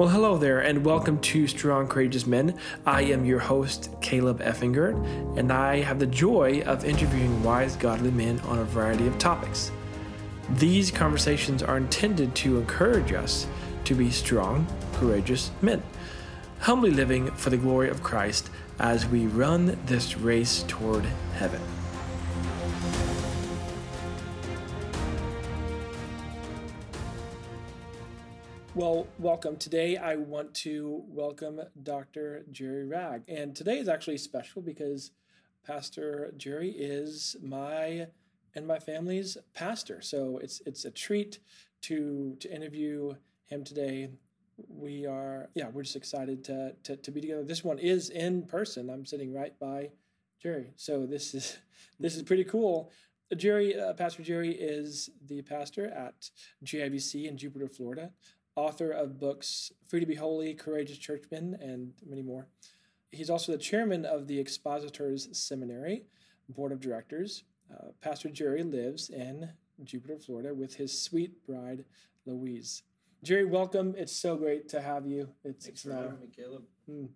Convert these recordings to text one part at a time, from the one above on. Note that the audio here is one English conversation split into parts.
Well, hello there, and welcome to Strong Courageous Men. I am your host, Caleb Effinger, and I have the joy of interviewing wise, godly men on a variety of topics. These conversations are intended to encourage us to be strong, courageous men, humbly living for the glory of Christ as we run this race toward heaven. Well, welcome. Today I want to welcome Dr. Jerry Wragg. And today is actually special because Pastor Jerry is my and my family's pastor. So it's it's a treat to to interview him today. We are yeah, we're just excited to to, to be together. This one is in person. I'm sitting right by Jerry. So this is this is pretty cool. Jerry, uh, Pastor Jerry is the pastor at GIBC in Jupiter, Florida author of books Free to Be Holy, Courageous Churchmen, and many more. He's also the chairman of the Expositors Seminary Board of Directors. Uh, Pastor Jerry lives in Jupiter, Florida, with his sweet bride, Louise. Jerry, welcome. It's so great to have you. It's, Thanks for having me, Caleb. Hmm.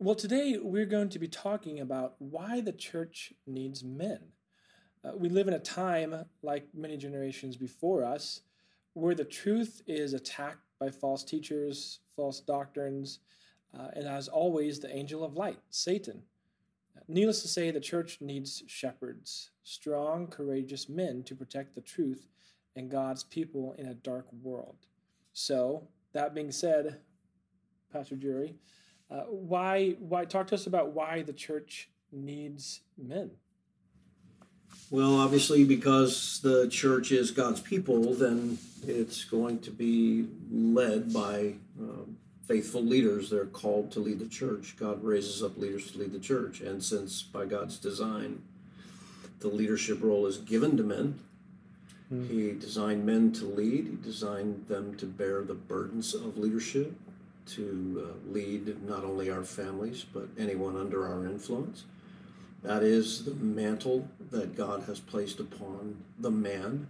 Well, today we're going to be talking about why the church needs men. Uh, we live in a time, like many generations before us, where the truth is attacked by false teachers, false doctrines, uh, and as always, the angel of light, Satan. Needless to say, the church needs shepherds, strong, courageous men to protect the truth and God's people in a dark world. So, that being said, Pastor Jerry, uh, why why talk to us about why the church needs men? Well, obviously, because the church is God's people, then it's going to be led by um, faithful leaders. They're called to lead the church. God raises up leaders to lead the church. And since by God's design, the leadership role is given to men, mm. He designed men to lead, He designed them to bear the burdens of leadership, to uh, lead not only our families, but anyone under our influence. That is the mantle that God has placed upon the man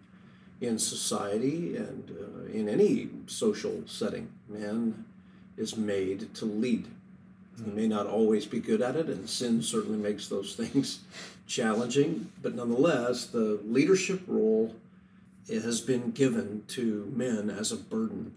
in society and uh, in any social setting. Man is made to lead. He may not always be good at it, and sin certainly makes those things challenging, but nonetheless, the leadership role has been given to men as a burden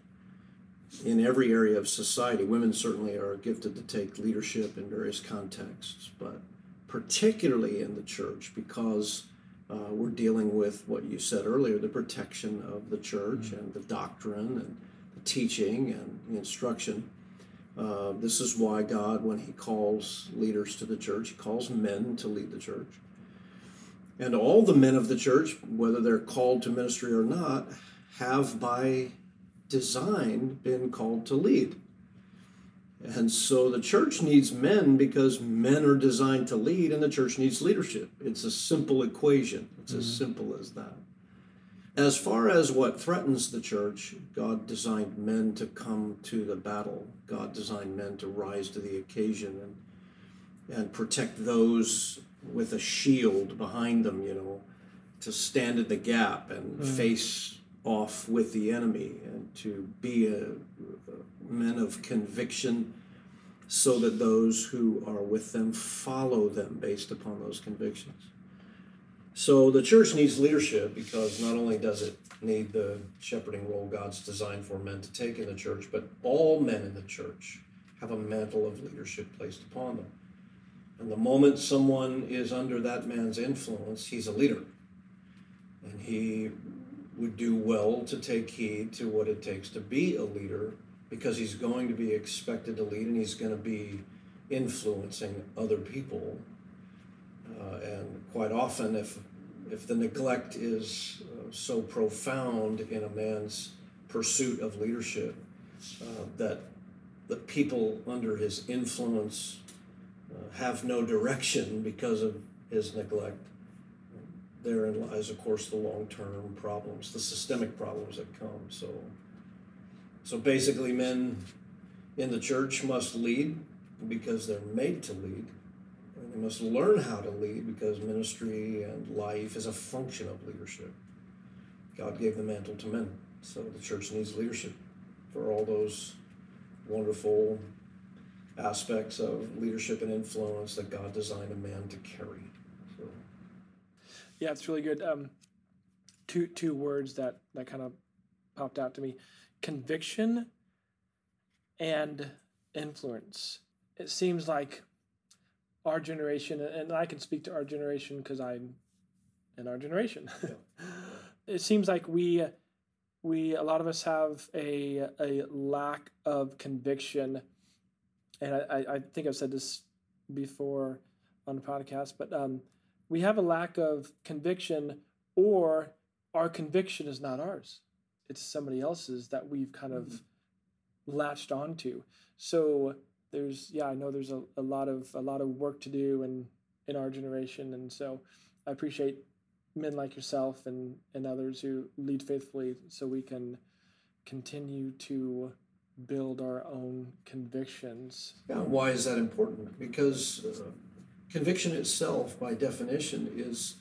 in every area of society. Women certainly are gifted to take leadership in various contexts, but particularly in the church because uh, we're dealing with what you said earlier the protection of the church mm-hmm. and the doctrine and the teaching and the instruction. Uh, this is why God, when He calls leaders to the church, He calls men to lead the church. And all the men of the church, whether they're called to ministry or not, have by design been called to lead. And so the church needs men because men are designed to lead, and the church needs leadership. It's a simple equation, it's mm-hmm. as simple as that. As far as what threatens the church, God designed men to come to the battle. God designed men to rise to the occasion and, and protect those with a shield behind them, you know, to stand in the gap and mm-hmm. face off with the enemy and to be a, a men of conviction so that those who are with them follow them based upon those convictions. So the church needs leadership because not only does it need the shepherding role God's designed for men to take in the church, but all men in the church have a mantle of leadership placed upon them. And the moment someone is under that man's influence, he's a leader. And he would do well to take heed to what it takes to be a leader because he's going to be expected to lead and he's going to be influencing other people. Uh, and quite often, if if the neglect is uh, so profound in a man's pursuit of leadership uh, that the people under his influence uh, have no direction because of his neglect, therein lies, of course, the long term problems, the systemic problems that come. So, so basically, men in the church must lead because they're made to lead. And they must learn how to lead because ministry and life is a function of leadership. God gave the mantle to men, so the church needs leadership for all those wonderful aspects of leadership and influence that God designed a man to carry. So. Yeah, it's really good. Um, two two words that that kind of popped out to me: conviction and influence. It seems like our generation, and I can speak to our generation because I'm in our generation. It seems like we we a lot of us have a a lack of conviction, and I, I think I've said this before on the podcast, but um, we have a lack of conviction, or our conviction is not ours; it's somebody else's that we've kind of mm-hmm. latched onto. So there's yeah, I know there's a, a lot of a lot of work to do in in our generation, and so I appreciate men like yourself and, and others who lead faithfully so we can continue to build our own convictions. Yeah, why is that important? Because uh, conviction itself, by definition, is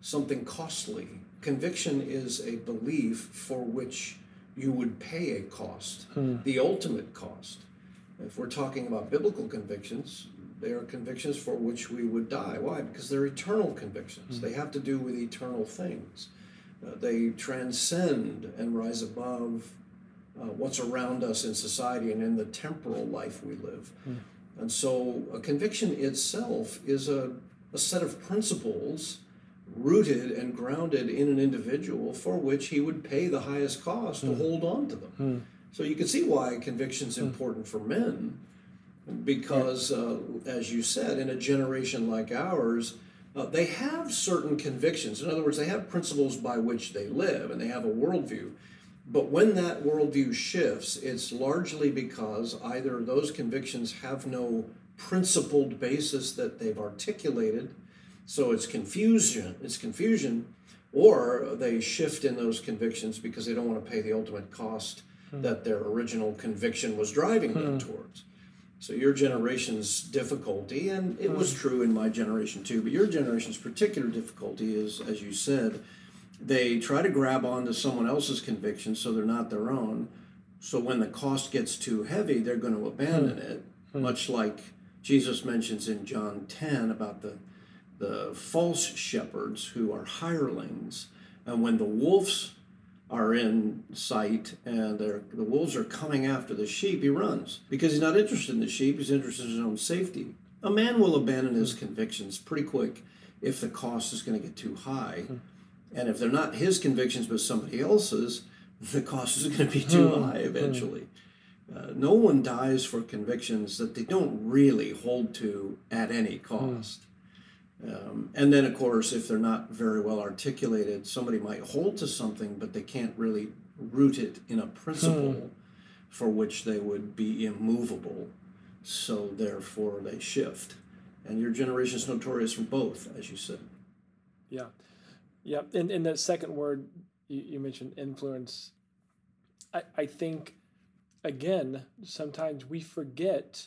something costly. Conviction is a belief for which you would pay a cost, hmm. the ultimate cost. If we're talking about biblical convictions, they are convictions for which we would die. Why? Because they're eternal convictions. Mm-hmm. They have to do with eternal things. Uh, they transcend and rise above uh, what's around us in society and in the temporal life we live. Mm. And so a conviction itself is a, a set of principles rooted and grounded in an individual for which he would pay the highest cost mm. to hmm. hold on to them. Mm. So you can see why conviction is hmm. important for men because, uh, as you said, in a generation like ours, uh, they have certain convictions. In other words, they have principles by which they live and they have a worldview. But when that worldview shifts, it's largely because either those convictions have no principled basis that they've articulated, so it's confusion, it's confusion, or they shift in those convictions because they don't want to pay the ultimate cost hmm. that their original conviction was driving them hmm. towards. So your generation's difficulty, and it was hmm. true in my generation too, but your generation's particular difficulty is, as you said, they try to grab onto someone else's conviction so they're not their own. So when the cost gets too heavy, they're going to abandon hmm. it, hmm. much like Jesus mentions in John 10 about the the false shepherds who are hirelings. And when the wolves are in sight and the wolves are coming after the sheep, he runs because he's not interested in the sheep, he's interested in his own safety. A man will abandon his hmm. convictions pretty quick if the cost is going to get too high. Hmm. And if they're not his convictions but somebody else's, the cost is going to be too hmm. high eventually. Uh, no one dies for convictions that they don't really hold to at any cost. Um, and then, of course, if they're not very well articulated, somebody might hold to something, but they can't really root it in a principle hmm. for which they would be immovable. So, therefore, they shift. And your generation is notorious for both, as you said. Yeah. Yeah. And, and the second word you, you mentioned, influence, I, I think, again, sometimes we forget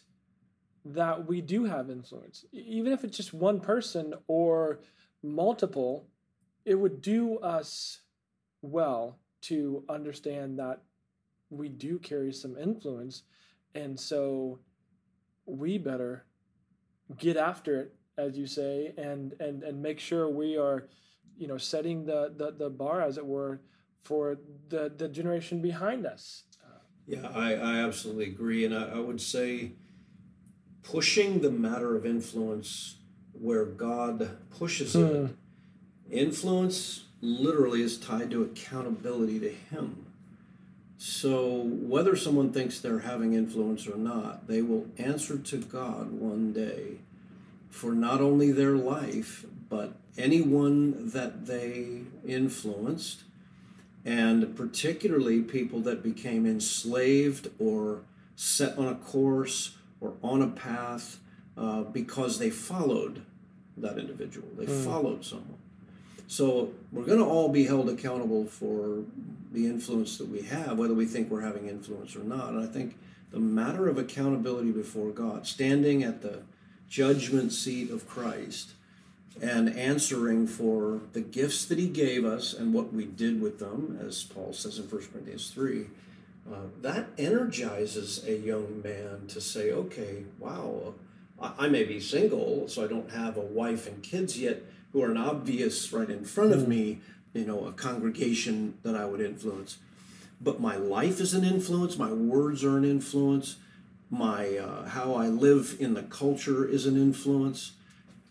that we do have influence. Even if it's just one person or multiple, it would do us well to understand that we do carry some influence. And so we better get after it, as you say, and and and make sure we are, you know, setting the the, the bar, as it were, for the the generation behind us. Yeah, I, I absolutely agree. And I, I would say pushing the matter of influence where God pushes it. Hmm. Influence literally is tied to accountability to Him. So, whether someone thinks they're having influence or not, they will answer to God one day for not only their life, but anyone that they influenced, and particularly people that became enslaved or set on a course or on a path uh, because they followed that individual. They mm. followed someone. So we're going to all be held accountable for the influence that we have, whether we think we're having influence or not. And I think the matter of accountability before God, standing at the judgment seat of Christ and answering for the gifts that He gave us and what we did with them, as Paul says in 1 Corinthians 3, uh, that energizes a young man to say, okay, wow, I, I may be single, so I don't have a wife and kids yet who are an obvious right in front of me, you know, a congregation that I would influence. But my life is an influence, my words are an influence, my uh, how I live in the culture is an influence,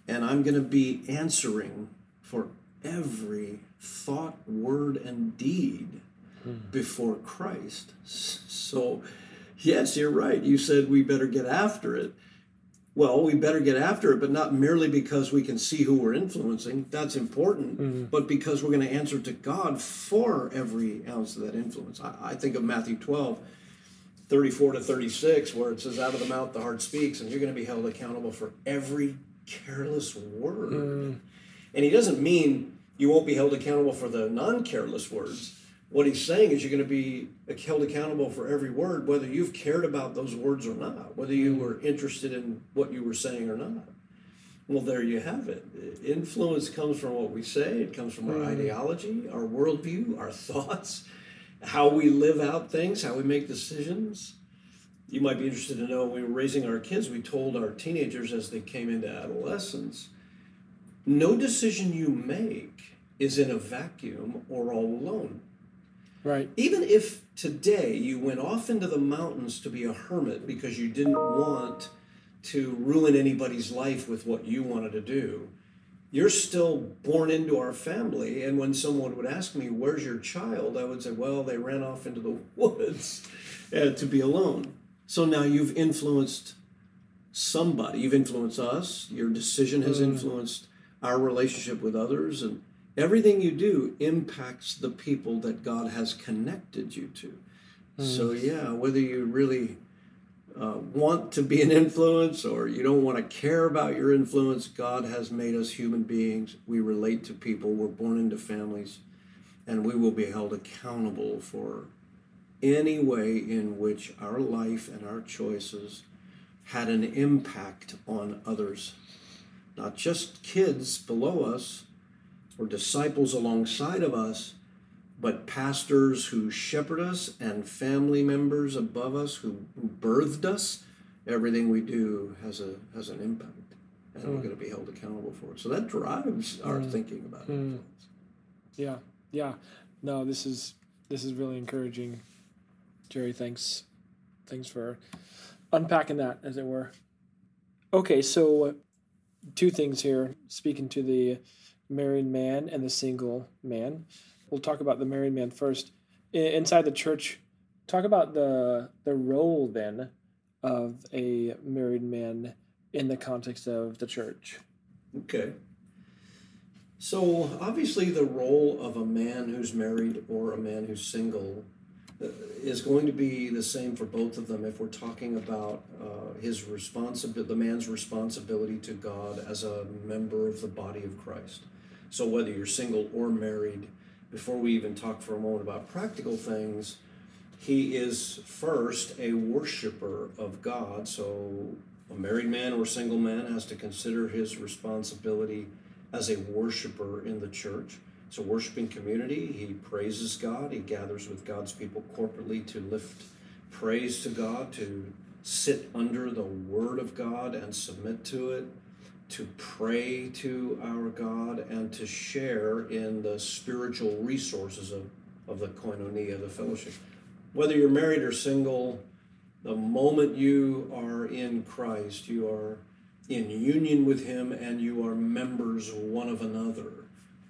and I'm going to be answering for every thought, word, and deed before Christ. So, yes, you're right. You said we better get after it. Well, we better get after it, but not merely because we can see who we're influencing. That's important, mm-hmm. but because we're going to answer to God for every ounce of that influence. I, I, think of Matthew 12, 34 to 36, where it says, Out of the mouth the heart speaks, and you're going to be held accountable for every careless word. Mm. And he doesn't mean you won't be held accountable for the non careless words what he's saying is you're going to be held accountable for every word, whether you've cared about those words or not, whether you were interested in what you were saying or not. Well, there you have it. Influence comes from what we say, it comes from our mm. ideology, our worldview, our thoughts, how we live out things, how we make decisions. You might be interested to know when we were raising our kids, we told our teenagers as they came into adolescence no decision you make is in a vacuum or all alone Right. Even if today you went off into the mountains to be a hermit because you didn't want to ruin anybody's life with what you wanted to do, you're still born into our family. And when someone would ask me, Where's your child? I would say, Well, they ran off into the woods uh, to be alone. So now you've influenced somebody. You've influenced us. Your decision has mm. influenced our relationship with others. And Everything you do impacts the people that God has connected you to. Mm. So, yeah, whether you really uh, want to be an influence or you don't want to care about your influence, God has made us human beings. We relate to people, we're born into families, and we will be held accountable for any way in which our life and our choices had an impact on others. Not just kids below us, or disciples alongside of us, but pastors who shepherd us and family members above us who, who birthed us. Everything we do has a has an impact, and mm. we're going to be held accountable for it. So that drives our mm. thinking about mm. influence. Yeah, yeah. No, this is this is really encouraging, Jerry. Thanks, thanks for unpacking that, as it were. Okay, so two things here. Speaking to the married man and the single man. We'll talk about the married man first. inside the church, talk about the the role then of a married man in the context of the church. Okay. So obviously, the role of a man who's married or a man who's single uh, is going to be the same for both of them if we're talking about uh, his responsibility, the man's responsibility to God as a member of the body of Christ. So whether you're single or married, before we even talk for a moment about practical things, he is first a worshiper of God. So a married man or single man has to consider his responsibility as a worshiper in the church. It's a worshiping community. He praises God. He gathers with God's people corporately to lift praise to God, to sit under the word of God and submit to it to pray to our God and to share in the spiritual resources of, of the koinonia, the fellowship. Whether you're married or single, the moment you are in Christ, you are in union with Him and you are members one of another.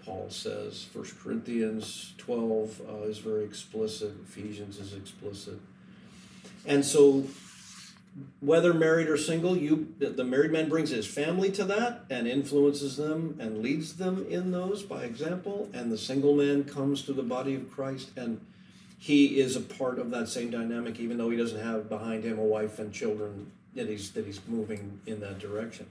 Paul says, 1 Corinthians 12 uh, is very explicit, Ephesians is explicit. And so whether married or single, you the married man brings his family to that and influences them and leads them in those by example, and the single man comes to the body of Christ and he is a part of that same dynamic, even though he doesn't have behind him a wife and children that he's that he's moving in that direction.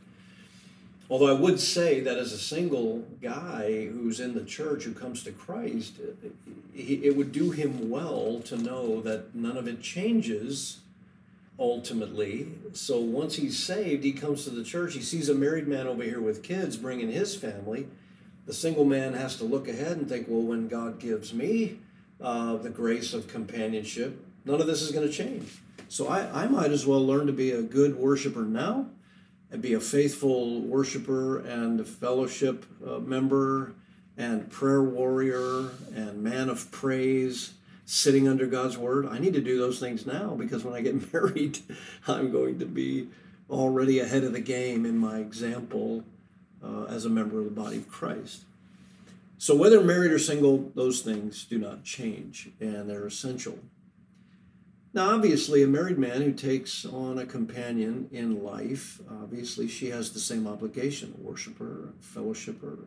Although I would say that as a single guy who's in the church who comes to Christ, it, it would do him well to know that none of it changes ultimately. So once he's saved, he comes to the church. He sees a married man over here with kids bringing his family. The single man has to look ahead and think, well, when God gives me uh, the grace of companionship, none of this is going to change. So I, I might as well learn to be a good worshiper now and be a faithful worshiper and a fellowship uh, member and prayer warrior and man of praise sitting under God's word. I need to do those things now because when I get married, I'm going to be already ahead of the game in my example uh, as a member of the body of Christ. So, whether married or single, those things do not change and they're essential. Now, obviously, a married man who takes on a companion in life, obviously, she has the same obligation worship her, fellowship her,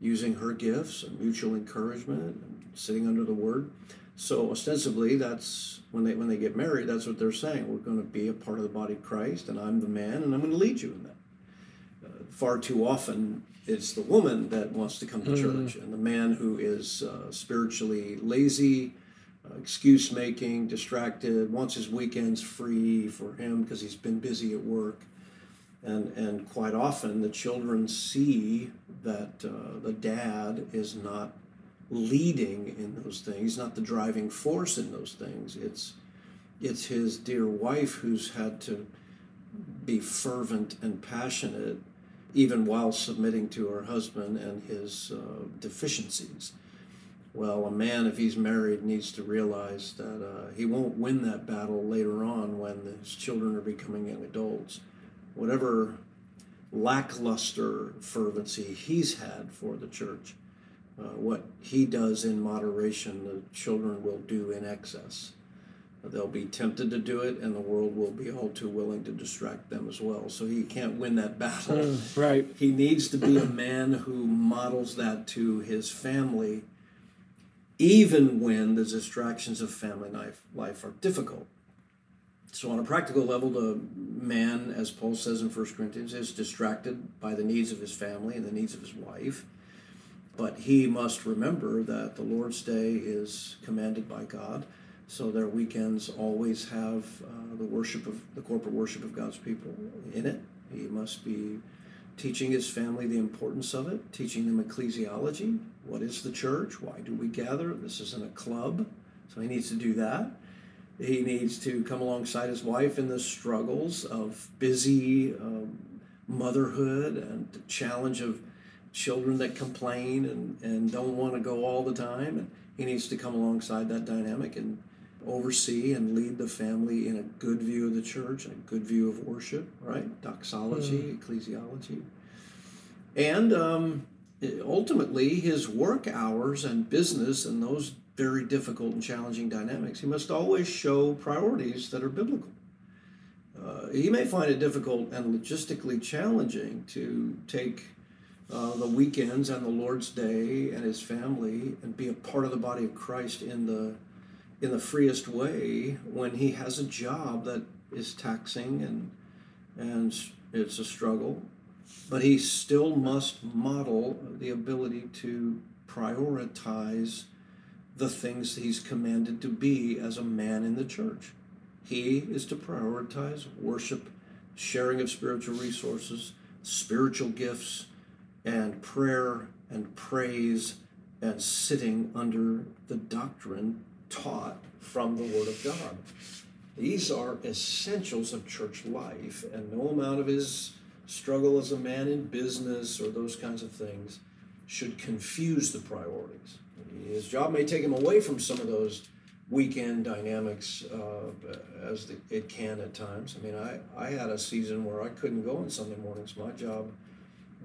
using her gifts and mutual encouragement and sitting under the word. So ostensibly, that's when they when they get married. That's what they're saying. We're going to be a part of the body of Christ, and I'm the man, and I'm going to lead you in that. Uh, far too often, it's the woman that wants to come to mm-hmm. church, and the man who is uh, spiritually lazy, uh, excuse making, distracted, wants his weekends free for him because he's been busy at work. And, and quite often the children see that uh, the dad is not leading in those things, not the driving force in those things. It's it's his dear wife who's had to be fervent and passionate, even while submitting to her husband and his uh, deficiencies. Well, a man, if he's married, needs to realize that uh, he won't win that battle later on when his children are becoming young adults. Whatever lackluster fervency he's had for the church uh, what he does in moderation, the children will do in excess. They'll be tempted to do it, and the world will be all too willing to distract them as well. So he can't win that battle. Mm, right. He needs to be a man who models that to his family, even when the distractions of family life, life are difficult. So, on a practical level, the man, as Paul says in 1 Corinthians, is distracted by the needs of his family and the needs of his wife but he must remember that the Lord's Day is commanded by God. So their weekends always have uh, the worship of the corporate worship of God's people in it. He must be teaching his family the importance of it, teaching them ecclesiology. What is the church? Why do we gather? This isn't a club. So he needs to do that. He needs to come alongside his wife in the struggles of busy um, motherhood and the challenge of children that complain and, and don't want to go all the time. And he needs to come alongside that dynamic and oversee and lead the family in a good view of the church and a good view of worship, right? Doxology, mm. ecclesiology. And um, ultimately, his work hours and business and those very difficult and challenging dynamics, he must always show priorities that are biblical. Uh, he may find it difficult and logistically challenging to take uh, the weekends and the Lord's Day and his family and be a part of the body of Christ in the in the freest way when he has a job that is taxing and and it's a struggle. But he still must model the ability to prioritize the things he's commanded to be as a man in the church. He is to prioritize worship sharing of spiritual resources spiritual gifts and prayer and praise and sitting under the doctrine taught from the Word of God. These are essentials of church life, and no amount of his struggle as a man in business or those kinds of things should confuse the priorities. His job may take him away from some of those weekend dynamics uh, as the, it can at times. I mean, I, I had a season where I couldn't go on Sunday mornings. My job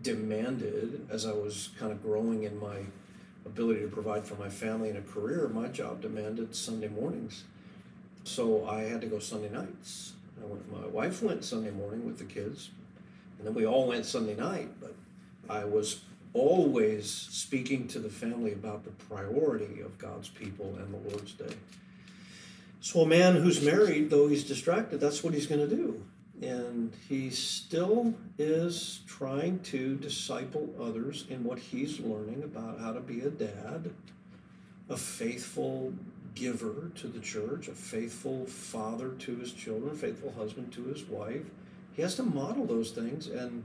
demanded as I was kind of growing in my ability to provide for my family and a career, my job demanded Sunday mornings. So I had to go Sunday nights. Went, my wife went Sunday morning with the kids, and then we all went Sunday night. But I was always speaking to the family about the priority of God's people and the Lord's Day. So a man who's married, though he's distracted, that's what he's going to do and he still is trying to disciple others in what he's learning about how to be a dad, a faithful giver to the church, a faithful father to his children, a faithful husband to his wife. He has to model those things and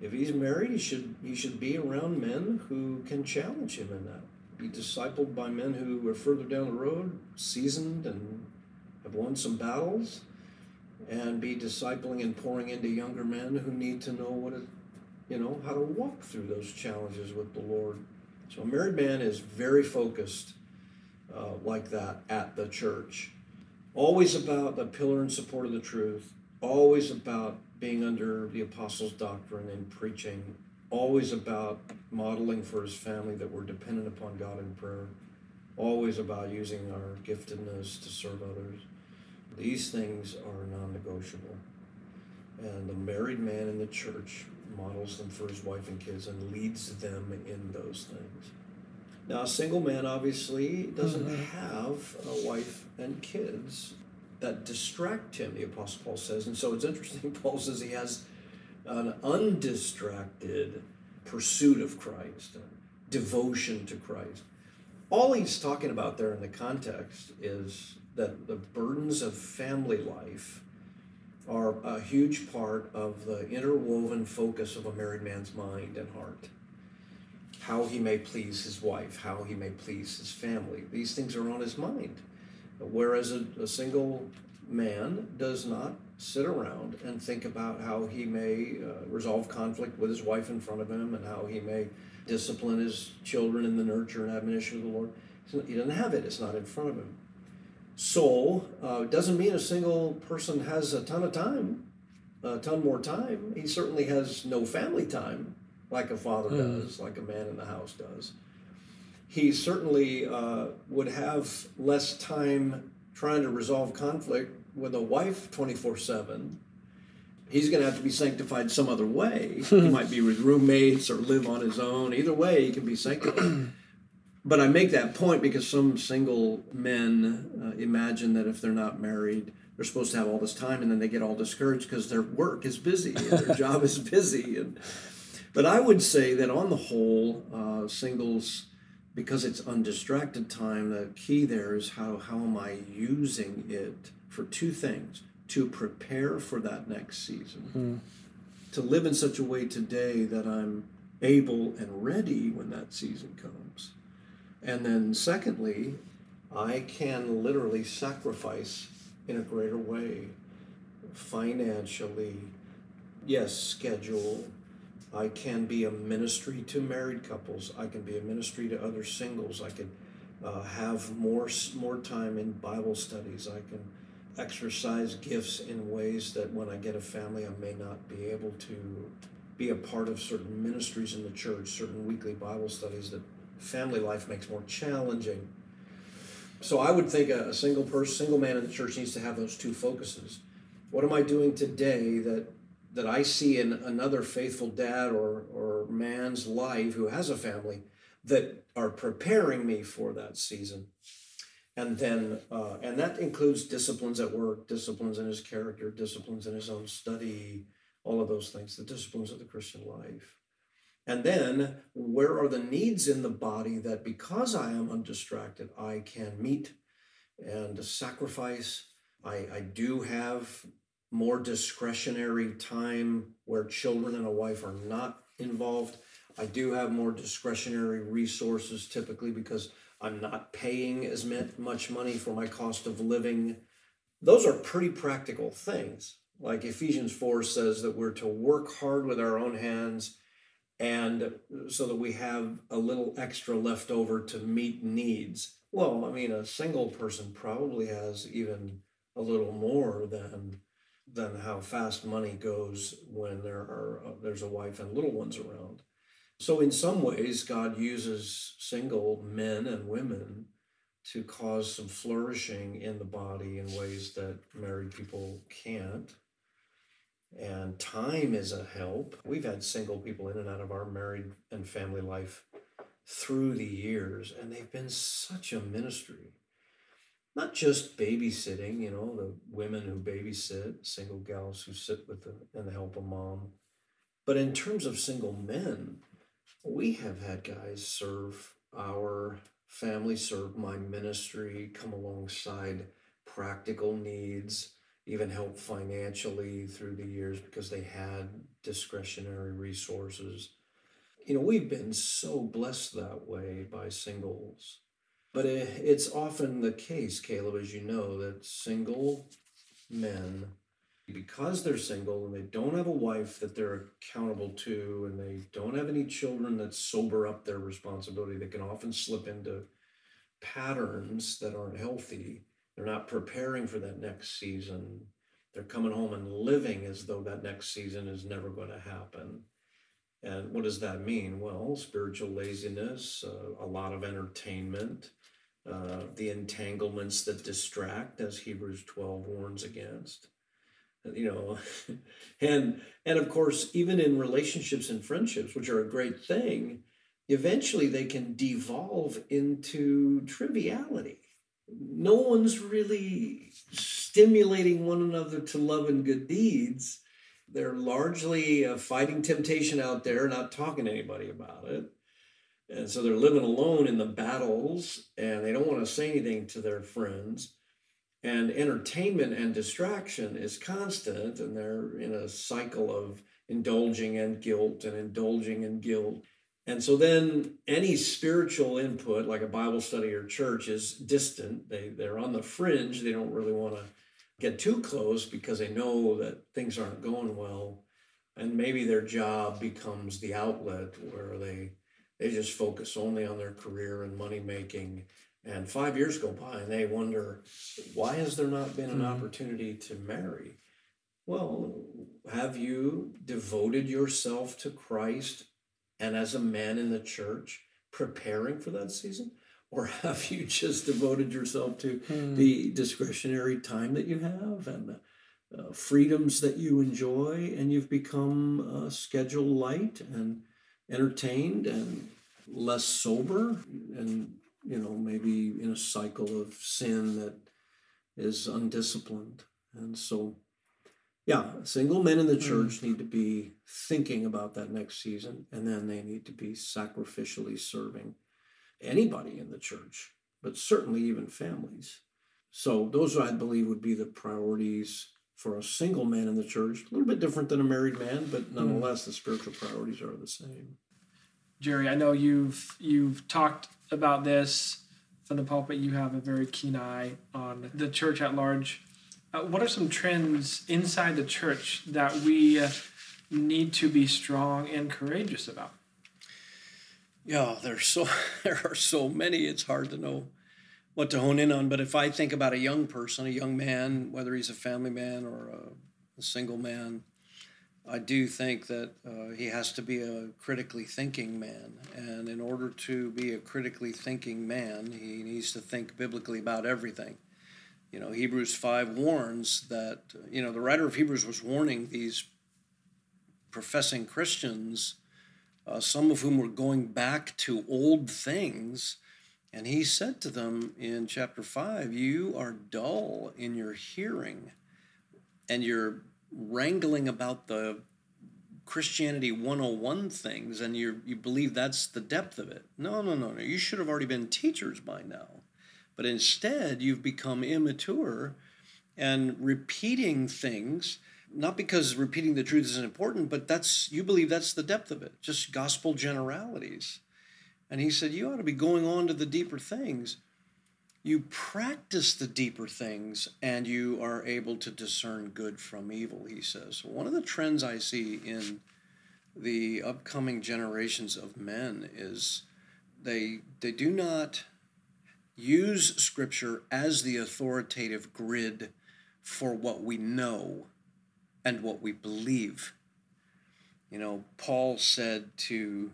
if he's married, he should he should be around men who can challenge him in that. be discipled by men who are further down the road, seasoned and have won some battles, and be discipling and pouring into younger men who need to know what it, you know, how to walk through those challenges with the Lord. So a married man is very focused uh, like that at the church. Always about the pillar and support of the truth, always about being under the apostles' doctrine and preaching, always about modeling for his family that we're dependent upon God in prayer, always about using our giftedness to serve others. These things are non negotiable. And the married man in the church models them for his wife and kids and leads them in those things. Now, a single man obviously doesn't mm-hmm. have a wife and kids that distract him, the Apostle Paul says. And so it's interesting, Paul says he has an undistracted pursuit of Christ, devotion to Christ. All he's talking about there in the context is that the burdens of family life are a huge part of the interwoven focus of a married man's mind and heart. How he may please his wife, how he may please his family. These things are on his mind. Whereas a, a single man does not sit around and think about how he may uh, resolve conflict with his wife in front of him and how he may discipline his children in the nurture and admonition of the Lord. He doesn't have it, it's not in front of him. So, uh, doesn't mean a single person has a ton of time, a ton more time. He certainly has no family time like a father mm. does, like a man in the house does. He certainly uh, would have less time trying to resolve conflict with a wife 24 7 he's going to have to be sanctified some other way he might be with roommates or live on his own either way he can be sanctified but i make that point because some single men uh, imagine that if they're not married they're supposed to have all this time and then they get all discouraged because their work is busy and their job is busy and but i would say that on the whole uh, singles because it's undistracted time the key there is how how am i using it for two things to prepare for that next season, mm-hmm. to live in such a way today that I'm able and ready when that season comes. And then, secondly, I can literally sacrifice in a greater way financially, yes, schedule. I can be a ministry to married couples. I can be a ministry to other singles. I can uh, have more more time in Bible studies. I can exercise gifts in ways that when I get a family, I may not be able to be a part of certain ministries in the church, certain weekly Bible studies that family life makes more challenging. So I would think a, a single person, single man in the church needs to have those two focuses. What am I doing today that that I see in another faithful dad or or man's life who has a family that are preparing me for that season? and then uh, and that includes disciplines at work disciplines in his character disciplines in his own study all of those things the disciplines of the christian life and then where are the needs in the body that because i am undistracted i can meet and sacrifice i, I do have more discretionary time where children and a wife are not involved i do have more discretionary resources typically because I'm not paying as much money for my cost of living. Those are pretty practical things. Like Ephesians 4 says that we're to work hard with our own hands and so that we have a little extra left over to meet needs. Well, I mean, a single person probably has even a little more than than how fast money goes when there are uh, there's a wife and little ones around. So, in some ways, God uses single men and women to cause some flourishing in the body in ways that married people can't. And time is a help. We've had single people in and out of our married and family life through the years, and they've been such a ministry. Not just babysitting, you know, the women who babysit, single gals who sit with the, and help a mom, but in terms of single men, we have had guys serve our family, serve my ministry, come alongside practical needs, even help financially through the years because they had discretionary resources. you know, we've been so blessed that way by singles. But it's often the case, Caleb, as you know, that single men, because they're single and they don't have a wife that they're accountable to, and they don't have any children that sober up their responsibility, they can often slip into patterns that aren't healthy. They're not preparing for that next season. They're coming home and living as though that next season is never going to happen. And what does that mean? Well, spiritual laziness, uh, a lot of entertainment, uh, the entanglements that distract, as Hebrews 12 warns against. You know, and and of course, even in relationships and friendships, which are a great thing, eventually they can devolve into triviality. No one's really stimulating one another to love and good deeds they're largely uh, fighting temptation out there, not talking to anybody about it. And so they're living alone in the battles and they don't want to say anything to their friends. And entertainment and distraction is constant, and they're in a cycle of indulging in guilt and indulging in guilt. And so then any spiritual input, like a Bible study or church, is distant. They, they're on the fringe. They don't really want to get too close because they know that things aren't going well and maybe their job becomes the outlet where they they just focus only on their career and money making and five years go by and they wonder why has there not been an mm-hmm. opportunity to marry well have you devoted yourself to christ and as a man in the church preparing for that season? Or have you just devoted yourself to hmm. the discretionary time that you have and uh, freedoms that you enjoy and you've become uh, schedule light and entertained and less sober? And you know maybe in a cycle of sin that is undisciplined. And so yeah single men in the church need to be thinking about that next season and then they need to be sacrificially serving anybody in the church, but certainly even families. So those I believe would be the priorities for a single man in the church. A little bit different than a married man, but hmm. nonetheless the spiritual priorities are the same. Jerry, I know you've you've talked about this from the pulpit. You have a very keen eye on the church at large. Uh, what are some trends inside the church that we uh, need to be strong and courageous about? Yeah, there's so there are so many. It's hard to know what to hone in on. But if I think about a young person, a young man, whether he's a family man or a, a single man, I do think that uh, he has to be a critically thinking man. And in order to be a critically thinking man, he needs to think biblically about everything. You know, Hebrews 5 warns that, you know, the writer of Hebrews was warning these professing Christians uh, some of whom were going back to old things. And he said to them in chapter 5, You are dull in your hearing, and you're wrangling about the Christianity 101 things, and you you believe that's the depth of it. No, no, no, no. You should have already been teachers by now. But instead, you've become immature and repeating things not because repeating the truth isn't important, but that's you believe that's the depth of it, just gospel generalities. And he said, You ought to be going on to the deeper things. You practice the deeper things and you are able to discern good from evil, he says. One of the trends I see in the upcoming generations of men is they they do not use scripture as the authoritative grid for what we know and what we believe. You know, Paul said to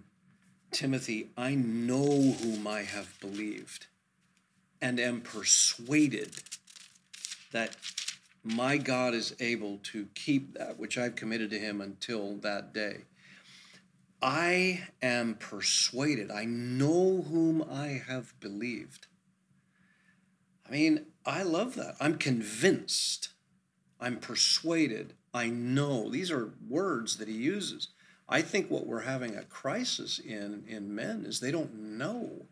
Timothy, I know whom I have believed and am persuaded that my God is able to keep that which I've committed to him until that day. I am persuaded. I know whom I have believed. I mean, I love that. I'm convinced. I'm persuaded. I know. These are words that he uses. I think what we're having a crisis in in men is they don't know.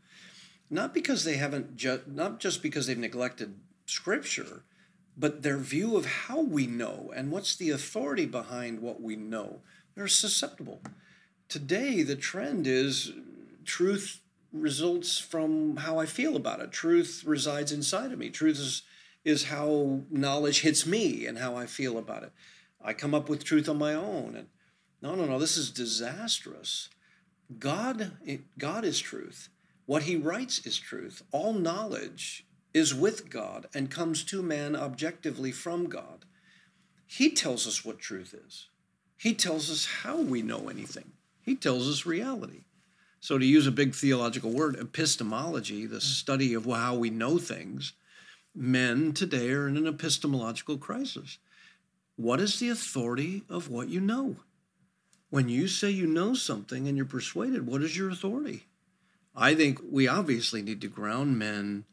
Not because they haven't ju- not just because they've neglected scripture, but their view of how we know and what's the authority behind what we know. They're susceptible today the trend is truth results from how I feel about it. Truth resides inside of me. Truth is is how knowledge hits me and how I feel about it. I come up with truth on my own and no no no this is disastrous. God God is truth. What he writes is truth. All knowledge is with God and comes to man objectively from God. He tells us what truth is. He tells us how we know anything. He tells us reality. So, to use a big theological word, epistemology, the mm. study of how we know things, men today are in an epistemological crisis. What is the authority of what you know? When you say you know something and you're persuaded, what is your authority? I think we obviously need to ground men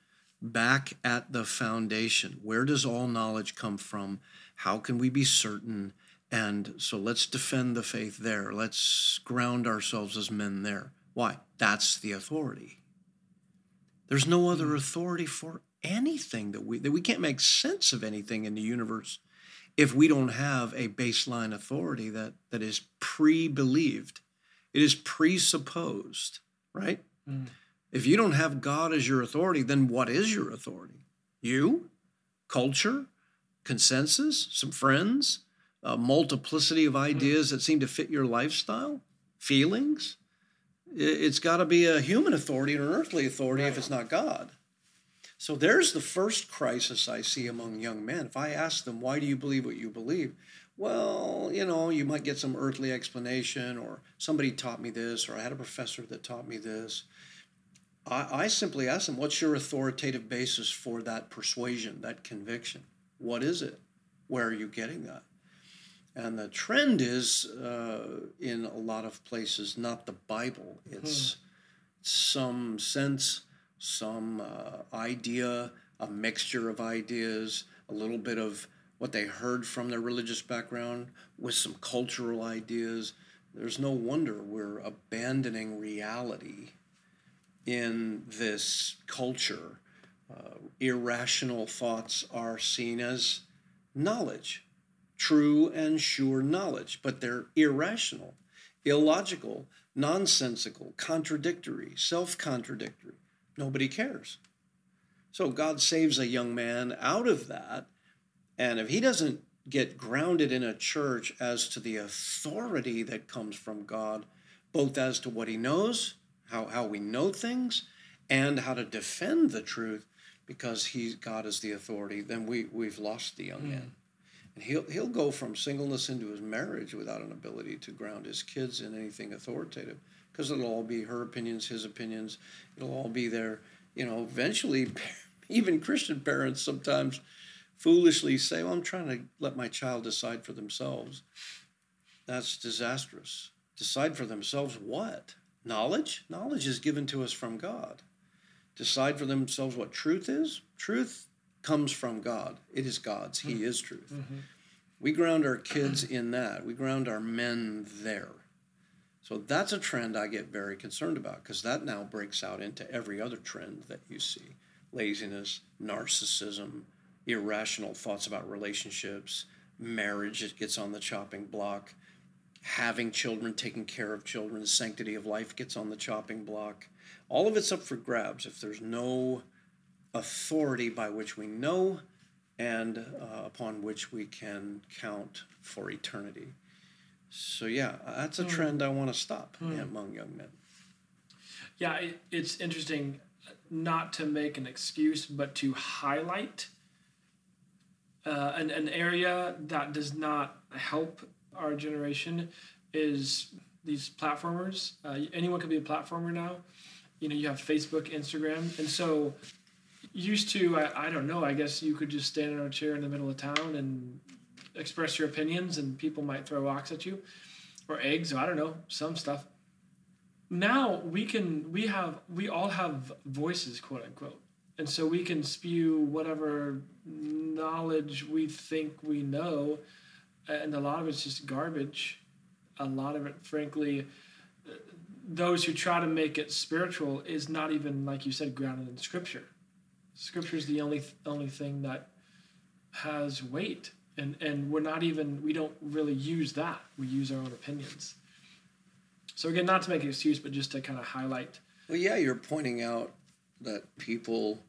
back at the foundation. Where does all knowledge come from? How can we be certain? And so let's defend the faith there. Let's ground ourselves as men there. Why? That's the authority. There's no other authority for anything that we that we can't make sense of anything in the universe if we don't have a baseline authority that that is pre-believed. It is presupposed, right? Mm. If you don't have God as your authority, then what is your authority? You? Culture? Consensus? Some friends? A multiplicity of ideas that seem to fit your lifestyle? Feelings? It's got to be a human authority or an earthly authority right. if it's not God. So there's the first crisis I see among young men. If I ask them, why do you believe what you believe? Well, you know, you might get some earthly explanation, or somebody taught me this, or I had a professor that taught me this. I, I simply ask them, what's your authoritative basis for that persuasion, that conviction? What is it? Where are you getting that? And the trend is uh, in a lot of places not the Bible. It's hmm. some sense, some uh, idea, a mixture of ideas, a little bit of what they heard from their religious background with some cultural ideas. There's no wonder we're abandoning reality in this culture. Uh, irrational thoughts are seen as knowledge true and sure knowledge, but they're irrational, illogical, nonsensical, contradictory, self contradictory. Nobody cares. So God saves a young man out of that. And if he doesn't get grounded in a church as to the authority that comes from God, both as to what he knows, how, how we know things, and how to defend the truth, because he God is the authority, then we, we've lost the young mm. man. He'll, he'll go from singleness into his marriage without an ability to ground his kids in anything authoritative because it'll all be her opinions, his opinions. It'll all be there. You know, eventually, even Christian parents sometimes foolishly say, Well, I'm trying to let my child decide for themselves. That's disastrous. Decide for themselves what? Knowledge? Knowledge is given to us from God. Decide for themselves what truth is? Truth comes from God. It is God's. He mm-hmm. is truth. Mm-hmm. We ground our kids in that. We ground our men there. So that's a trend I get very concerned about because that now breaks out into every other trend that you see laziness, narcissism, irrational thoughts about relationships, marriage, it gets on the chopping block, having children, taking care of children, sanctity of life gets on the chopping block. All of it's up for grabs if there's no authority by which we know and uh, upon which we can count for eternity. So, yeah, that's a mm. trend I want to stop mm. among young men. Yeah, it, it's interesting not to make an excuse, but to highlight uh, an, an area that does not help our generation is these platformers. Uh, anyone can be a platformer now. You know, you have Facebook, Instagram, and so used to I, I don't know i guess you could just stand in a chair in the middle of town and express your opinions and people might throw rocks at you or eggs or i don't know some stuff. Now we can we have we all have voices quote unquote. And so we can spew whatever knowledge we think we know and a lot of it's just garbage. A lot of it frankly those who try to make it spiritual is not even like you said grounded in scripture Scripture is the only only thing that has weight, and and we're not even we don't really use that. We use our own opinions. So again, not to make an excuse, but just to kind of highlight. Well, yeah, you're pointing out that people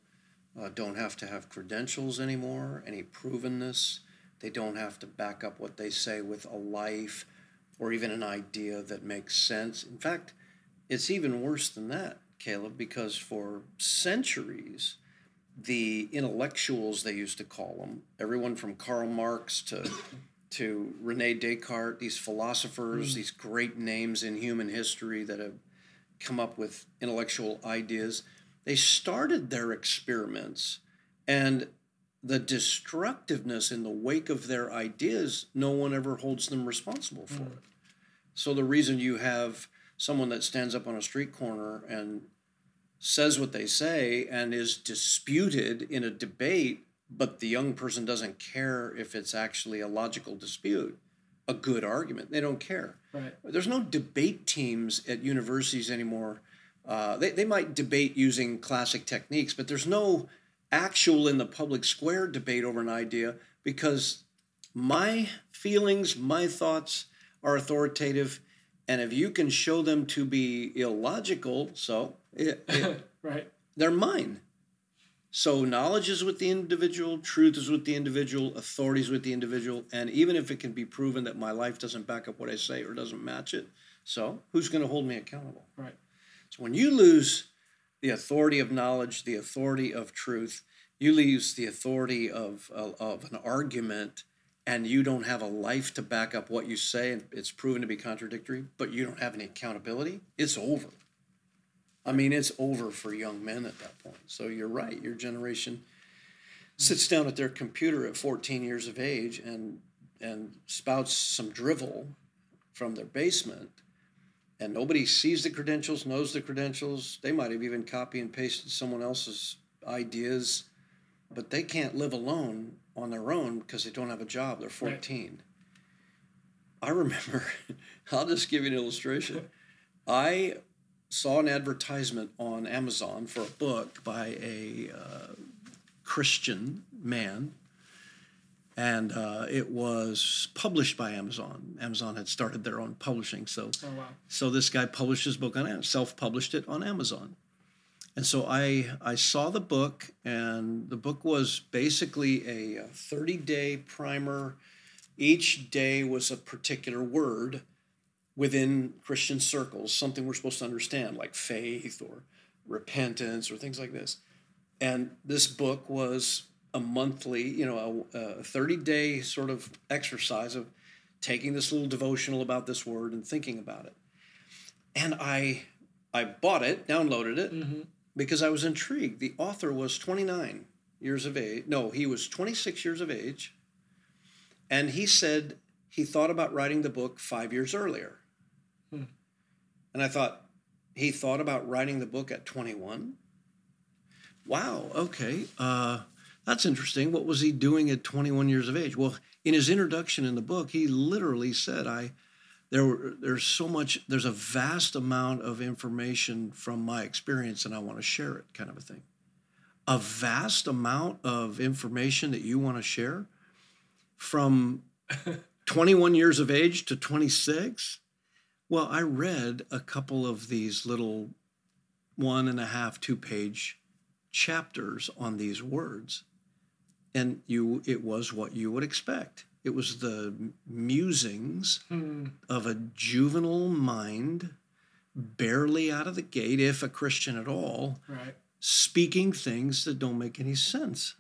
uh, don't have to have credentials anymore, any provenness. They don't have to back up what they say with a life or even an idea that makes sense. In fact, it's even worse than that, Caleb, because for centuries, the intellectuals they used to call them, everyone from Karl Marx to to Rene Descartes, these philosophers, mm. these great names in human history that have come up with intellectual ideas, they started their experiments and the destructiveness in the wake of their ideas, no one ever holds them responsible for mm. it. So the reason you have someone that stands up on a street corner and says what they say and is disputed in a debate, but the young person doesn't care if it's actually a logical dispute, a good argument. They don't care. Right. There's no debate teams at universities anymore. Uh, they, they might debate using classic techniques, but there's no actual in the public square debate over an idea because my feelings, my thoughts are authoritative. And if you can show them to be illogical, so it, it, right, they're mine. So knowledge is with the individual, truth is with the individual, authority is with the individual, and even if it can be proven that my life doesn't back up what I say or doesn't match it, so who's going to hold me accountable? Right. So when you lose the authority of knowledge, the authority of truth, you lose the authority of, of, of an argument, and you don't have a life to back up what you say, and it's proven to be contradictory, but you don't have any accountability, it's over. I mean, it's over for young men at that point. So you're right. Your generation sits down at their computer at 14 years of age and and spouts some drivel from their basement and nobody sees the credentials knows the credentials they might have even copy and pasted someone else's ideas but they can't live alone on their own because they don't have a job they're 14 right. i remember i'll just give you an illustration i saw an advertisement on Amazon for a book by a uh, Christian man, and uh, it was published by Amazon. Amazon had started their own publishing, so oh, wow. so this guy published his book on self-published it on Amazon. And so I I saw the book, and the book was basically a 30-day primer. Each day was a particular word within Christian circles, something we're supposed to understand, like faith or repentance or things like this. And this book was a monthly, you know, a 30 day sort of exercise of taking this little devotional about this word and thinking about it. And I, I bought it, downloaded it, mm-hmm. because I was intrigued. The author was 29 years of age. No, he was 26 years of age. And he said he thought about writing the book five years earlier. And I thought, he thought about writing the book at 21? Wow, okay. Uh, that's interesting. What was he doing at 21 years of age? Well, in his introduction in the book, he literally said, I there were, there's so much there's a vast amount of information from my experience and I want to share it kind of a thing. A vast amount of information that you want to share from 21 years of age to 26? Well, I read a couple of these little one and a half, two page chapters on these words. And you it was what you would expect. It was the musings hmm. of a juvenile mind, barely out of the gate, if a Christian at all, right. speaking things that don't make any sense.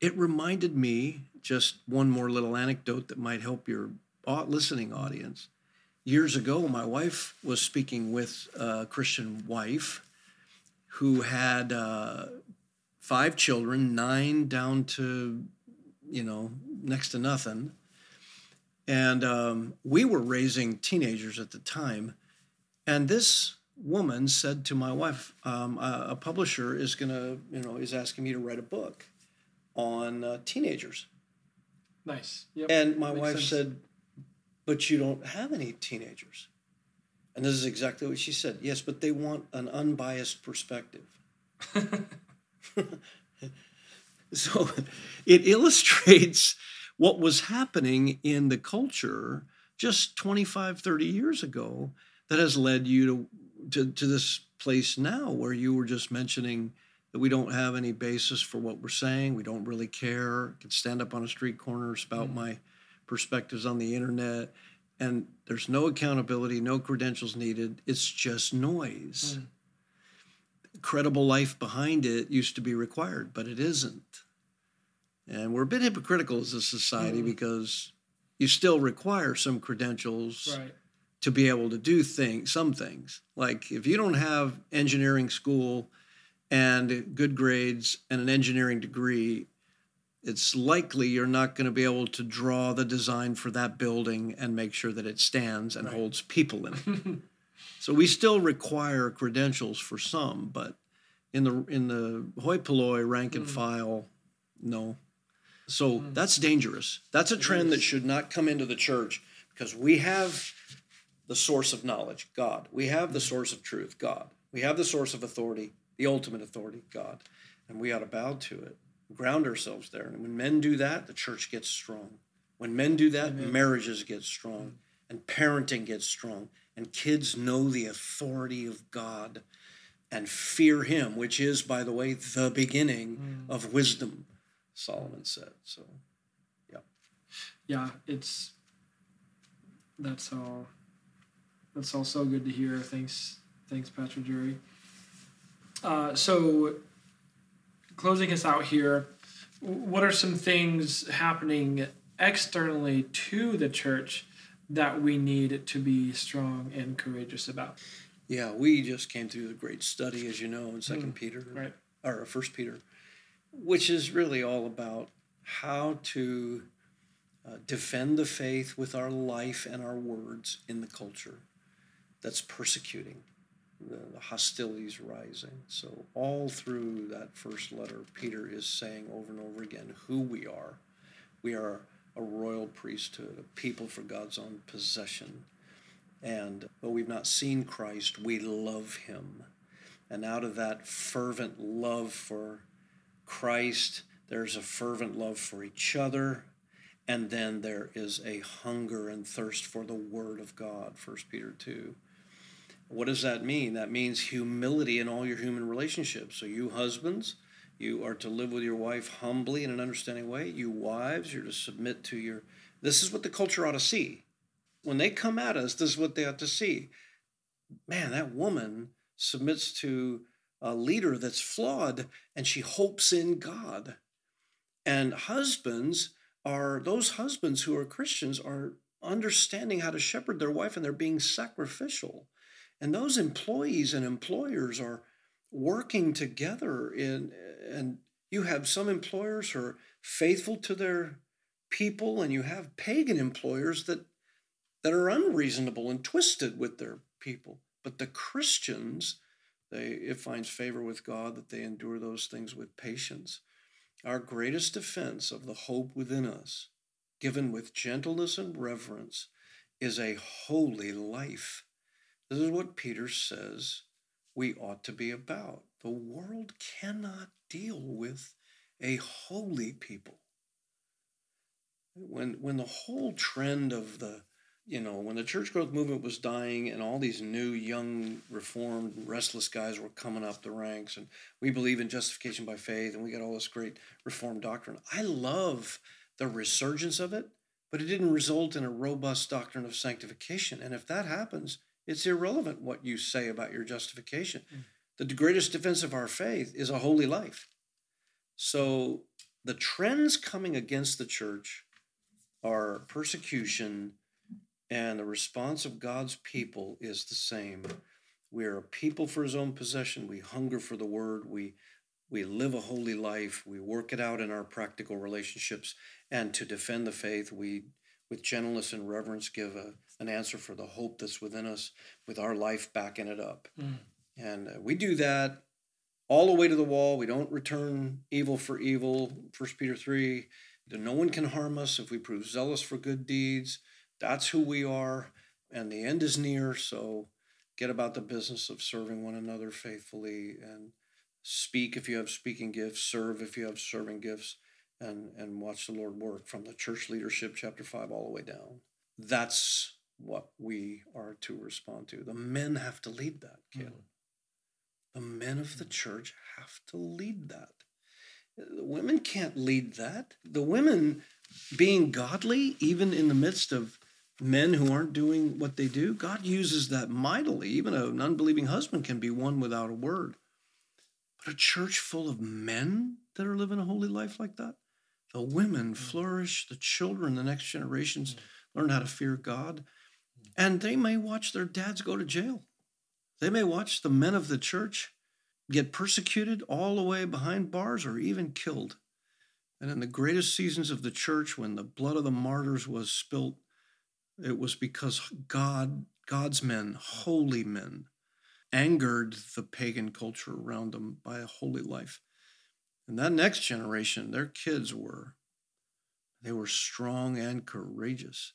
It reminded me, just one more little anecdote that might help your listening audience years ago, my wife was speaking with a Christian wife who had uh, five children, nine down to, you know, next to nothing. And um, we were raising teenagers at the time. And this woman said to my wife, um, a, a, publisher is going to, you know, is asking me to write a book on uh, teenagers. Nice. Yep. And my Makes wife sense. said, but you don't have any teenagers. And this is exactly what she said. Yes, but they want an unbiased perspective. so it illustrates what was happening in the culture just 25, 30 years ago. that has led you to, to, to this place now where you were just mentioning that we don't have any basis for what we're saying. We don't really care. I can stand up on a street corner, spout mm. my perspectives on the internet, and there's no accountability, no credentials needed. It's just noise. Mm. Credible life behind it used to be required, but it isn't. And we're a bit hypocritical as a society mm. because you still require some credentials right. to be able to do things, some things. Like if you don't have engineering school and good grades and an engineering degree, it's likely you're not going to be able to draw the design for that building and make sure that it stands and right. holds people in it. so we still require credentials for some, but in the in the hoi polloi rank and mm. file, no. So mm. that's dangerous. That's a trend that should not come into the church because we have the source of knowledge, God. We have the source of truth, God. We have the source of authority, the ultimate authority, God. And we ought to bow to it, ground ourselves there. And when men do that, the church gets strong. When men do that, Amen. marriages get strong and parenting gets strong. And kids know the authority of God and fear Him, which is, by the way, the beginning mm. of wisdom, Solomon said. So, yeah. Yeah, it's, that's all, that's all so good to hear. Thanks, thanks, Pastor Jerry. Uh, so, closing us out here, what are some things happening externally to the church that we need to be strong and courageous about? Yeah, we just came through the great study, as you know, in Second mm, Peter, right. or First Peter, which is really all about how to uh, defend the faith with our life and our words in the culture that's persecuting the, hostilities rising. So, all through that first letter, Peter is saying over and over again who we are. We are a royal priesthood, a people for God's own possession. And though we've not seen Christ, we love him. And out of that fervent love for Christ, there's a fervent love for each other. And then there is a hunger and thirst for the Word of God, 1 Peter 2. What does that mean? That means humility in all your human relationships. So, you husbands, you are to live with your wife humbly in an understanding way. You wives, you're to submit to your. This is what the culture ought to see. When they come at us, this is what they ought to see. Man, that woman submits to a leader that's flawed and she hopes in God. And husbands are those husbands who are Christians are understanding how to shepherd their wife and they're being sacrificial. And those employees and employers are working together in and you have some employers who are faithful to their people and you have pagan employers that that are unreasonable and twisted with their people. But the Christians, they it finds favor with God that they endure those things with patience. Our greatest defense of the hope within us, given with gentleness and reverence, is a holy life this is what Peter says we ought to be about. The world cannot deal with a holy people. When, when the whole trend of the, you know, when the church growth movement was dying and all these new, young, reformed, restless guys were coming up the ranks, and we believe in justification by faith, and we got all this great reformed doctrine. I love the resurgence of it, but it didn't result in a robust doctrine of sanctification. And if that happens, it's irrelevant what you say about your justification. Mm. The greatest defense of our faith is a holy life. So the trends coming against the church are persecution, and the response of God's people is the same. We are a people for his own possession. We hunger for the word. We we live a holy life. We work it out in our practical relationships. And to defend the faith, we, with gentleness and reverence, give a, an answer for the hope that's within us with our life backing it up. Mm. And uh, we do that all the way to the wall. We don't return evil for evil. First Peter 3 no one can harm us if we prove zealous for good deeds. That's who we are. And the end is near. So get about the business of serving one another faithfully and speak if you have speaking gifts, serve if you have serving gifts, and, and watch the Lord work from the church leadership, chapter 5, all the way down. That's what we are to respond to. The men have to lead that, Caleb. Mm. The men of the church have to lead that. The women can't lead that. The women being godly, even in the midst of men who aren't doing what they do, God uses that mightily. Even an unbelieving husband can be won without a word. But a church full of men that are living a holy life like that, the women flourish, the children, the next generations mm. learn how to fear God, mm. and they may watch their dads go to jail. They may watch the men of the church get persecuted all the way behind bars or even killed. And in the greatest seasons of the church, when the blood of the martyrs was spilt, it was because God, God's men, holy men, angered the pagan culture around them by a holy life. And that next generation, their kids were, they were strong and courageous.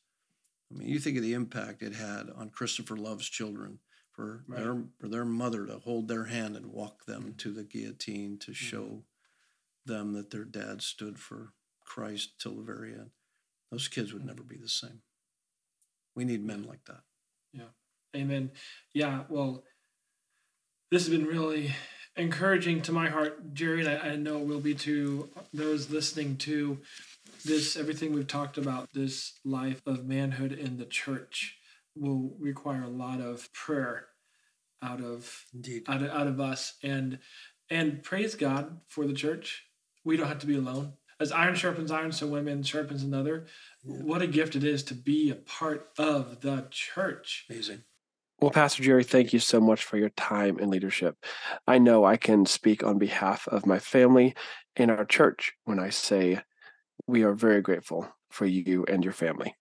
I mean, you think of the impact it had on Christopher Love's children for right. their for their mother to hold their hand and walk them to the guillotine to mm-hmm. show mm-hmm. them that their dad stood for Christ till the very end. Those kids would mm-hmm. never be the same. We need men like that. Yeah. Amen. Yeah. Well, this has been really encouraging to my heart, Jerry, and I, I know it will be to those listening to this, everything we've talked about, this life of manhood in the church will require a lot of prayer out of Indeed. out of, out of us and and praise God for the church. We don't have to be alone. As iron sharpens iron, so women sharpens another. Yeah. What a gift it is to be a part of the church. Amazing. Well, Pastor Jerry, thank you so much for your time and leadership. I know I can speak on behalf of my family and our church when I say we are very grateful for you and your family.